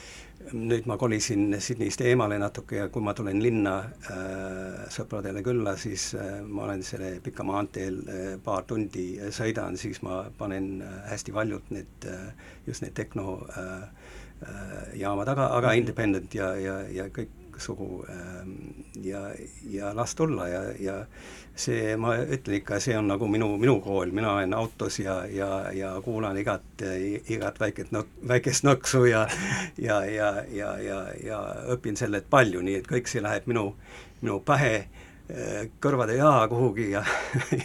nüüd ma kolisin Sydneyst eemale natuke ja kui ma tulen linna äh, sõpradele külla, siis äh, ma olen selle pika maanteel äh, paar tundi äh, sõidan, siis ma panen äh, hästi valjult need äh,, just need tehno äh, äh, jaamad, aga, aga mhm. independent ja, ja, ja kõiksugu äh, ja, ja las tulla ja, ja see, ma ütlen ikka, see on nagu minu, minu kool, mina olen autos ja, ja, ja kuulan igat, igat väiket nõk-, väikest nõksu ja ja, ja, ja, ja, ja õpin sellelt palju, nii et kõik see läheb minu, minu pähe eh, kõrvade taha kuhugi ja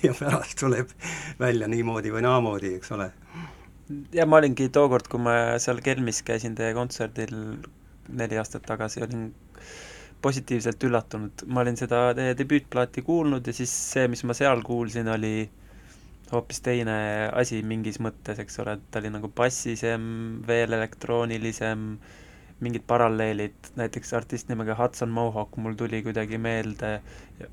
ja pärast tuleb välja niimoodi või naamoodi, eks ole. ja ma olingi tookord, kui ma seal Kelmis käisin teie kontserdil neli aastat tagasi, olin positiivselt üllatunud, ma olin seda teie debüütplaati kuulnud ja siis see, mis ma seal kuulsin, oli hoopis teine asi mingis mõttes, eks ole, et ta oli nagu bassisem, veel elektroonilisem, mingid paralleelid, näiteks artist nimega Hudson Mohawk mul tuli kuidagi meelde ja,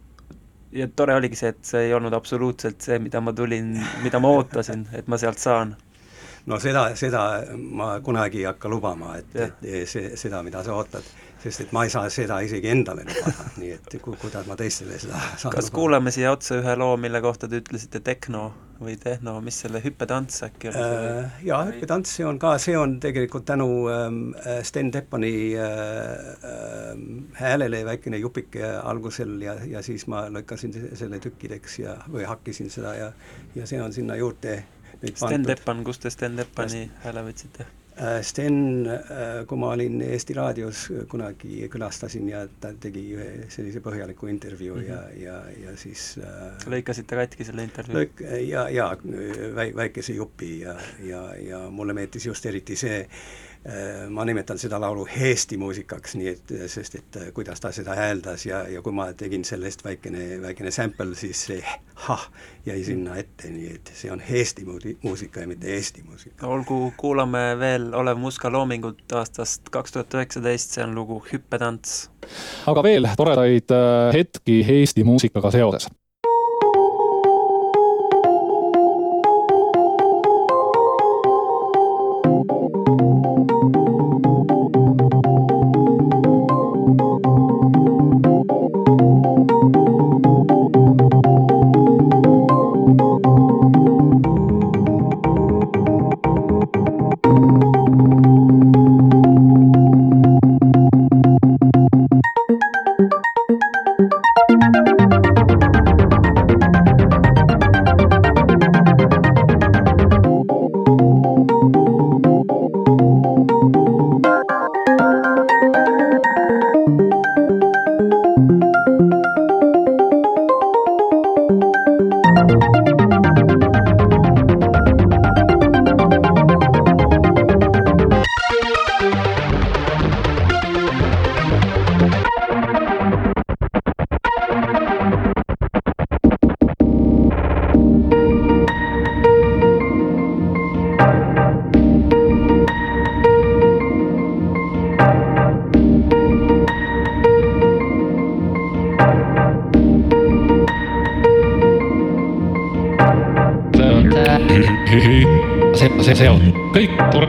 ja tore oligi see, et see ei olnud absoluutselt see, mida ma tulin, mida ma ootasin, et ma sealt saan no seda, seda ma kunagi ei hakka lubama, et, et see, seda, mida sa ootad. sest et ma ei saa seda isegi endale lubada, [laughs] nii et ku-, kuidas ma teistele seda [laughs] saan kas lubada. kuulame siia otsa ühe loo, mille kohta te ütlesite tehno või tehno, mis selle hüppetants äkki see? Äh, jaa, hüppetants, see on ka, see on tegelikult tänu ähm, Sten Teppani äh, ähm, häälele väikene jupike algusel ja, ja siis ma lõikasin se- selle tükkideks ja, või hakkisin seda ja ja see on sinna juurde Sten. Teppan, kust te Sten Teppani hääle võtsite? Äh, Sten, äh, kui ma olin Eesti Raadios kunagi külastasin ja ta tegi ühe sellise põhjaliku intervjuu mm -hmm. ja, ja, ja siis äh, lõikasite katki selle intervjuu? ja, ja väi-, väikese jupi ja, ja, ja mulle meeldis just eriti see, ma nimetan seda laulu heesti muusikaks, nii et, sest et kuidas ta seda hääldas ja, ja kui ma tegin sellest väikene, väikene sample, siis see hah jäi sinna ette, nii et see on muudi-, muusika ja mitte eesti muusika. olgu, kuulame veel Olev Muska loomingut aastast kaks tuhat üheksateist, see on lugu Hüppetants. aga veel toredaid äh, hetki Eesti muusikaga seoses. See, see, see on kõik tore.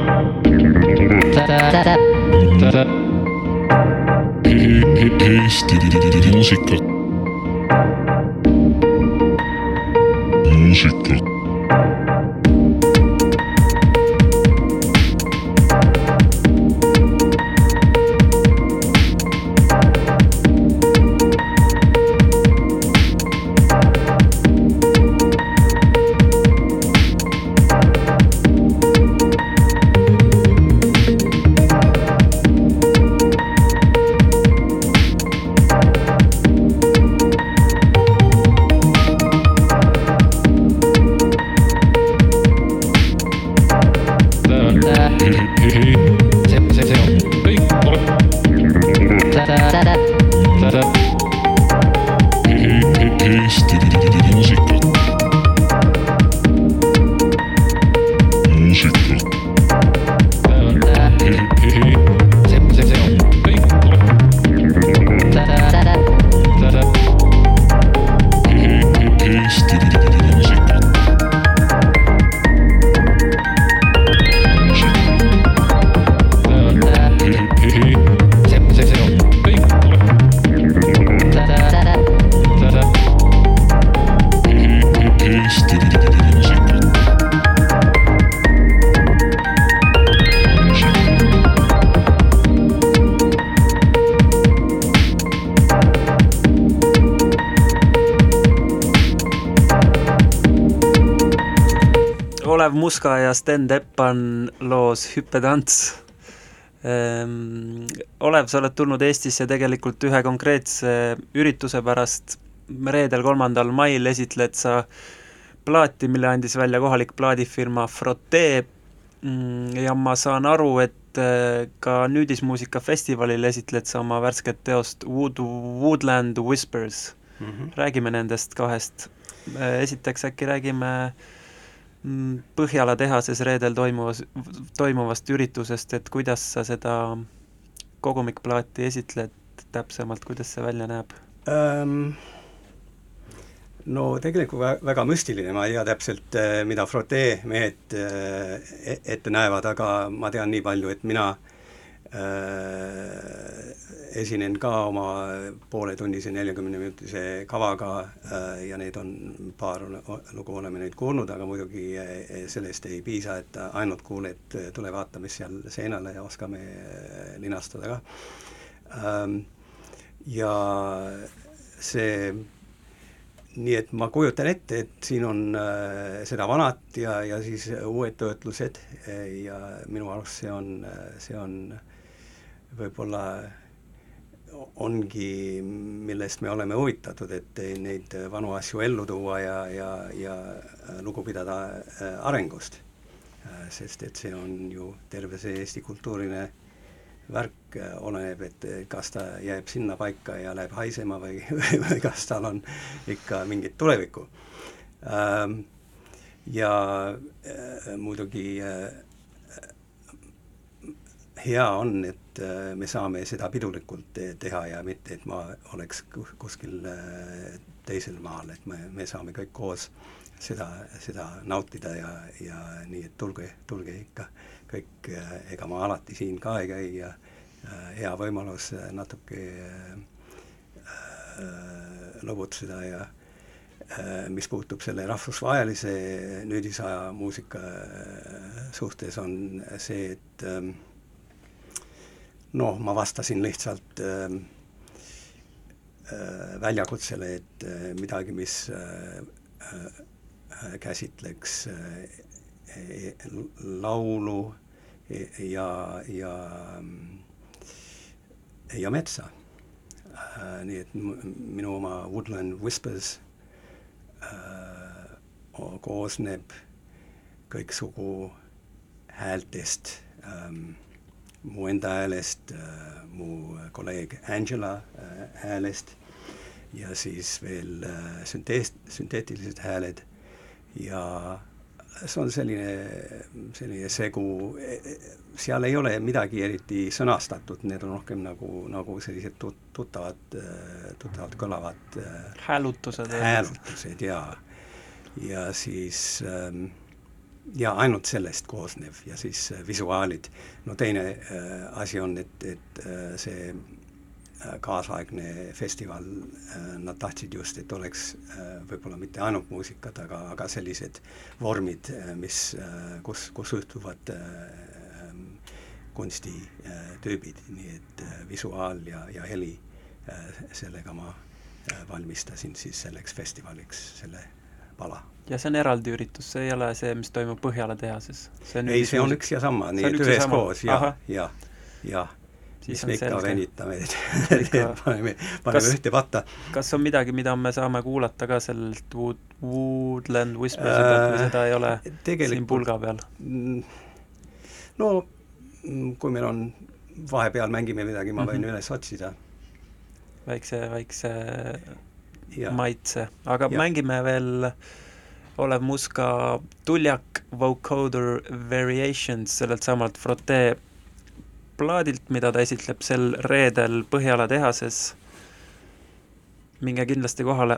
Eesti muusika. muusika. Olev Muska ja Sten Teppan loos Hüppetants. Ehm, Olev, sa oled tulnud Eestisse tegelikult ühe konkreetse ürituse pärast. reedel, kolmandal mail esitled sa plaati, mille andis välja kohalik plaadifirma Frotee. Mm, ja ma saan aru, et eh, ka nüüdismuusika festivalil esitled sa oma värsket teost Wood, Woodland Whispers. Mm -hmm. räägime nendest kahest. esiteks äkki räägime mm, Põhjala tehases reedel toimuvas, toimuvast üritusest, et kuidas sa seda kogumikplaati esitled täpsemalt, kuidas see välja näeb? Ähm, no tegelikult vä- väga müstiline, ma ei tea täpselt, eh, mida Frotee mehed eh, e- ette näevad, aga ma tean nii palju, et mina äh, esinen ka oma pooletunnise, neljakümneminutise kavaga äh, ja neid on paar lugu oleme neid kuulnud, aga muidugi äh, sellest ei piisa, et ainult kuuled, tule vaata, mis seal seinal ja oskame äh, linastada ka ähm,. ja see nii et ma kujutan ette, et siin on äh, seda vanat ja, ja siis uued töötlused ja minu arust see on, see on võib-olla ongi, millest me oleme huvitatud, et neid vanu asju ellu tuua ja, ja, ja lugu pidada äh, arengust. Äh, sest et see on ju terve see Eesti kultuuriline värk, äh, oleneb, et kas ta jääb sinna paika ja läheb haisema või, [laughs] või kas tal on ikka mingit tulevikku. Ähm, ja muidugi hea on, et äh, me saame seda pidulikult teha ja mitte, et ma oleks kuskil äh, teisel maal, et me, me saame kõik koos seda, seda nautida ja, ja nii, et tulge, tulge ikka kõik, äh, ega ma alati siin ka ei käi ja hea võimalus natuke lõbutseda ja mis puutub selle rahvusvahelise nüüdisaja muusika suhtes, on see, et ähm, noh, ma vastasin lihtsalt äh, äh, väljakutsele, et äh, midagi, mis äh, äh, käsitleks äh, e, laulu e, ja, ja, ja metsa äh,. nii et minu oma Woodland Whispers äh, koosneb kõiksugu häältest ähm, mu enda häälest, äh, mu kolleeg Angela äh, häälest ja siis veel äh, süntees-, sünteetilised hääled ja see on selline, selline segu, e, e, seal ei ole midagi eriti sõnastatud, need on rohkem nagu, nagu sellised tut-, tuttavad, tuttavalt kõlavad häälutused. häälutused jaa. ja siis ähm, ja ainult sellest koosnev ja siis äh, visuaalid. no teine äh, asi on, et, et äh, see äh, kaasaegne festival äh,, nad tahtsid just, et oleks äh, võib-olla mitte ainult muusikat, aga, aga sellised vormid äh,, mis äh,, kus, kus ühtuvad äh, kunstitüübid, nii et äh, visuaal ja, ja heli äh,, sellega ma äh, valmistasin siis selleks festivaliks selle pala ja see on eraldi üritus, see ei ole see, mis toimub Põhjala tehases? ei, see on üks ja sama, nii et üheskoos ja, ja, ja siis me ikka venitame, [laughs] paneme, paneme ühte patta. kas on midagi, mida me saame kuulata ka sellelt Wood, Woodland Whispersi pealt või seda ei ole siin pulga peal? Mm, no kui meil on, vahepeal mängime midagi, ma võin mm -hmm. üles otsida. väikse, väikse ja. maitse, aga ja. mängime veel olev muska tuljak Vocoder Variations sellelt samalt Frotee plaadilt, mida ta esitleb sel reedel Põhjala tehases. minge kindlasti kohale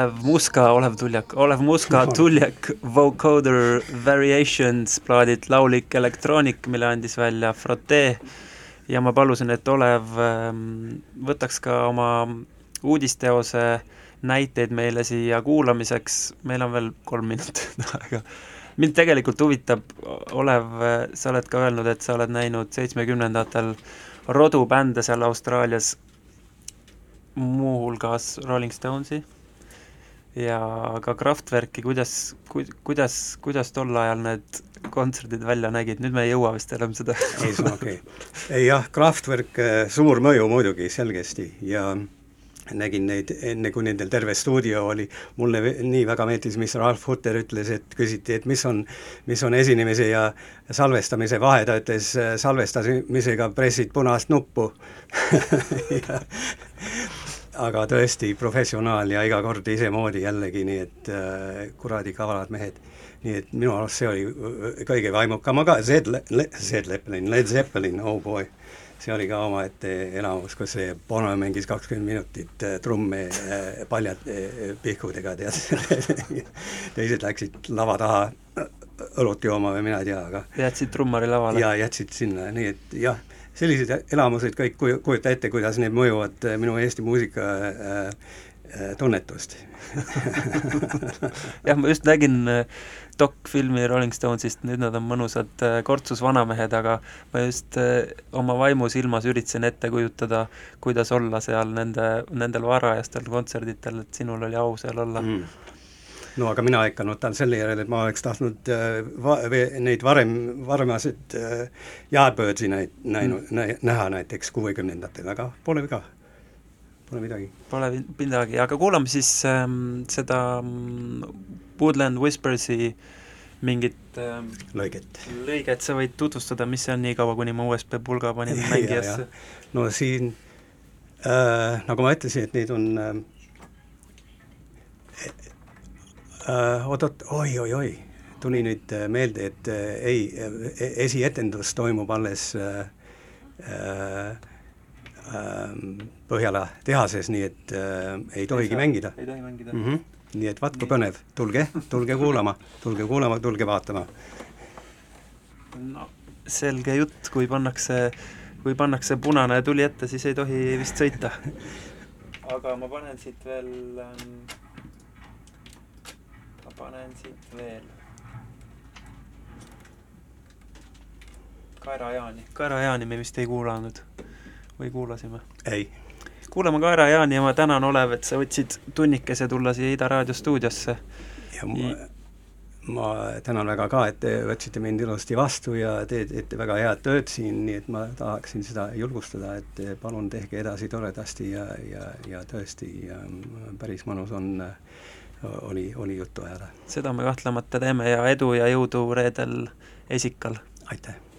Olev Muska, Olev Tuljak, Olev Muska [laughs] Tuljak Vocoder Variations plaadilt Laulik Electronic, mille andis välja Frotee ja ma palusin, et Olev ähm, võtaks ka oma uudisteose näiteid meile siia kuulamiseks, meil on veel kolm minutit [laughs] aega. mind tegelikult huvitab, Olev, sa oled ka öelnud, et sa oled näinud seitsmekümnendatel rodubände seal Austraalias, muuhulgas Rolling Stonesi ja ka Kraftwerki, kuidas, kuidas, kuidas tol ajal need kontserdid välja nägid, nüüd me ei jõua vist enam seda ei, on [laughs] okei. Okay.. ei jah, Kraftwerk, suur mõju muidugi, selgesti, ja nägin neid enne, kui nendel terve stuudio oli, mulle nii väga meeldis, mis Ralf Hutter ütles, et küsiti, et mis on, mis on esinemise ja salvestamise vahe, ta ütles, salvestamisega pressid punast nuppu. [laughs] Ja- aga tõesti professionaal ja iga kord isemoodi jällegi, nii et äh, kuradi kavalad mehed. nii et minu arust see oli äh, kõige vaimukam, aga Zed, Zed Zeppelin, Led Zeppelin, oh boy, see oli ka omaette elamus, kus see Bono mängis kakskümmend minutit äh, trumme äh, paljad äh, pihkudega, tead [laughs] teised läksid lava taha õlut jooma või mina ei tea, aga jätsid trummari lavale? ja jätsid sinna, nii et jah, sellised elamused kõik kuju-, kujuta ette, kuidas need mõjuvad äh, minu Eesti muusika äh, äh, tunnetust [laughs] jah, ma just nägin äh, dokfilmi Rolling Stonesist, nüüd nad on mõnusad kortsus vanamehed, aga ma just oma vaimusilmas üritasin ette kujutada, kuidas olla seal nende, nendel varajastel kontserditel, et sinul oli au seal olla mm. No aga mina ikka nutan selle järele, et ma oleks tahtnud äh, va-, neid varem, varemasid äh, Yardbirdsi näit-, näinud mm., näha näiteks kuuekümnendatel, aga pole viga, pole midagi. Pole midagi, aga kuulame siis ähm, seda mm, Woodland Whispersi mingit ähm, lõiget. lõiget, sa võid tutvustada, mis see on, nii kaua, kuni ma USB pulga panin [laughs] Ja, mängijasse. ja. no siin äh, nagu ma ütlesin, et neid on äh, oot-oot, oi-oi-oi, tuli nüüd äh, meelde, et äh, ei äh,, esietendus toimub alles äh, äh, äh, Põhjala tehases, nii et äh, ei tohigi mängida ei tohi mängida mm. -hmm. nii et vaat kui põnev, tulge, tulge kuulama, tulge kuulama, tulge vaatama. no selge jutt, kui pannakse, kui pannakse punane tuli ette, siis ei tohi vist sõita. [laughs] aga ma panen siit veel ähm,, panen siit veel Kaera Jaani. Kaera Jaani me vist ei kuulanud või kuulasime? ei, kuulame Kaera Jaani ja ma tänan, Olev, et sa võtsid tunnikese tulla siia Ida Raadio stuudiosse. ja ma, ma tänan väga ka, et te võtsite mind ilusti vastu ja te teete väga head tööd siin, nii et ma tahaksin seda julgustada, et palun tehke edasi toredasti ja, ja, ja tõesti ja päris mõnus on, oli, oli juttu ajada. seda me kahtlemata teeme ja edu ja jõudu reedel Esikal. aitäh!